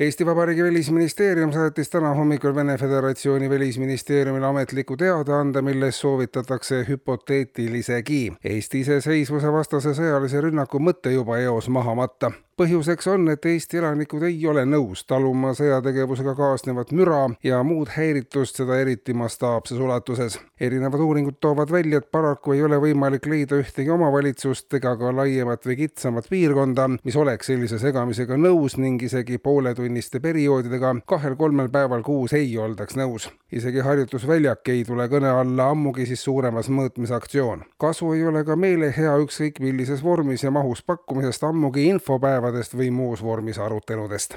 Eesti Vabariigi Välisministeerium saatis täna hommikul Vene Föderatsiooni välisministeeriumile ametliku teadaande, milles soovitatakse hüpoteetilisegi Eesti iseseisvuse vastase sõjalise rünnaku mõtte juba eos maha matta põhjuseks on, et Eesti elanikud ei ole nõus taluma sõjategevusega kaasnevat müra ja muud häiritust, seda eriti mastaapses ulatuses. erinevad uuringud toovad välja, et paraku ei ole võimalik leida ühtegi omavalitsust ega ka laiemat või kitsamat piirkonda, mis oleks sellise segamisega nõus ning isegi pooletunniste perioodidega kahel-kolmel päeval kuus ei oldaks nõus. isegi harjutusväljak ei tule kõne alla, ammugi siis suuremas mõõtmes aktsioon. kasu ei ole ka meelehea ükskõik millises vormis ja mahus pakkumisest, ammugi infopäeva päevadest või muus vormis aruteludest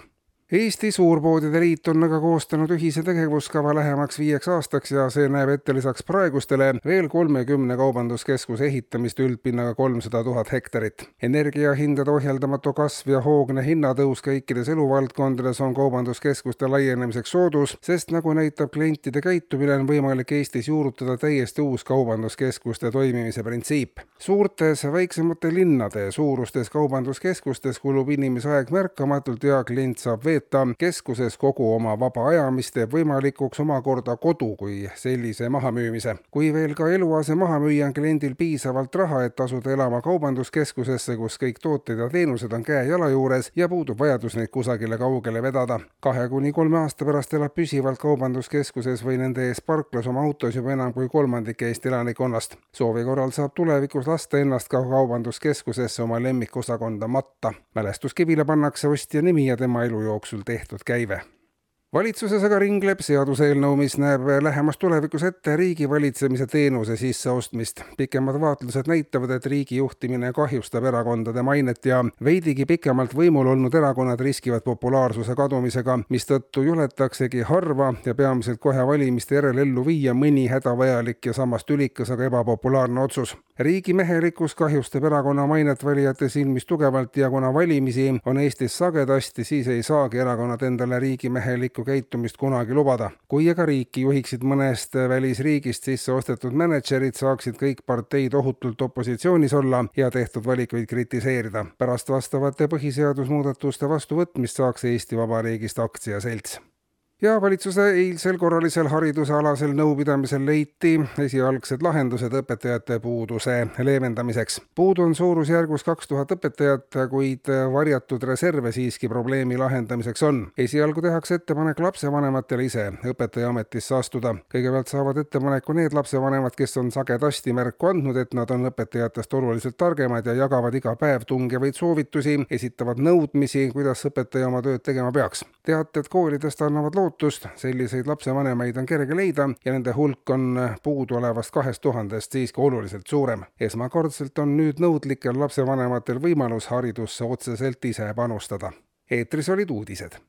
Eesti Suurpoodide Liit on aga koostanud ühise tegevuskava lähemaks viieks aastaks ja see näeb ette lisaks praegustele veel kolmekümne kaubanduskeskuse ehitamist üldpinnaga kolmsada tuhat hektarit. energiahindade ohjeldamatu kasv ja hoogne hinnatõus kõikides eluvaldkondades on kaubanduskeskuste laienemiseks soodus, sest nagu näitab klientide käitumine, on võimalik Eestis juurutada täiesti uus kaubanduskeskuste toimimise printsiip. suurtes väiksemate linnade suurustes kaubanduskeskustes kulub inimese aeg märkamatult ja klient saab veeta veeta keskuses kogu oma vaba aja, mis teeb võimalikuks omakorda kodu kui sellise mahamüümise. kui veel ka eluase maha müüa, on kliendil piisavalt raha, et asuda elama kaubanduskeskusesse, kus kõik tooted ja teenused on käe-jala juures ja puudub vajadus neid kusagile kaugele vedada. kahe kuni kolme aasta pärast elab püsivalt kaubanduskeskuses või nende ees parklas oma autos juba enam kui kolmandik Eesti elanikkonnast. soovi korral saab tulevikus lasta ennast ka kaubanduskeskusesse oma lemmikosakonda matta. mälestuskivile pannakse ostja nimi ja tema elu jooksul jooksul tehtud käive valitsuses aga ringleb seaduseelnõu, mis näeb lähemas tulevikus ette riigivalitsemise teenuse sisseostmist. pikemad vaatlused näitavad, et riigi juhtimine kahjustab erakondade mainet ja veidigi pikemalt võimul olnud erakonnad riskivad populaarsuse kadumisega, mistõttu juletaksegi harva ja peamiselt kohe valimiste järel ellu viia mõni hädavajalik ja samas tülikas, aga ebapopulaarne otsus. Riigimehelikkus kahjustab erakonna mainet valijate silmis tugevalt ja kuna valimisi on Eestis sagedasti, siis ei saagi erakonnad endale riigimehelikku käitumist kunagi lubada. kui aga riiki juhiksid mõnest välisriigist sisse ostetud mänedžerid, saaksid kõik parteid ohutult opositsioonis olla ja tehtud valikuid kritiseerida. pärast vastavate põhiseadusmuudatuste vastuvõtmist saaks Eesti Vabariigist aktsiaselts ja valitsuse eilsel korralisel haridusealasel nõupidamisel leiti esialgsed lahendused õpetajate puuduse leevendamiseks. puudu on suurusjärgus kaks tuhat õpetajat, kuid varjatud reserve siiski probleemi lahendamiseks on. esialgu tehakse ettepanek lapsevanematele ise õpetajaametisse astuda. kõigepealt saavad ettepaneku need lapsevanemad, kes on sagedasti märku andnud, et nad on õpetajatest oluliselt targemad ja jagavad iga päev tungivaid soovitusi, esitavad nõudmisi, kuidas õpetaja oma tööd tegema peaks. teated koolidest annavad lootust, lootust, selliseid lapsevanemaid on kerge leida ja nende hulk on puuduolevast kahest tuhandest siiski oluliselt suurem. esmakordselt on nüüd nõudlikel lapsevanematel võimalus haridusse otseselt ise panustada. eetris olid uudised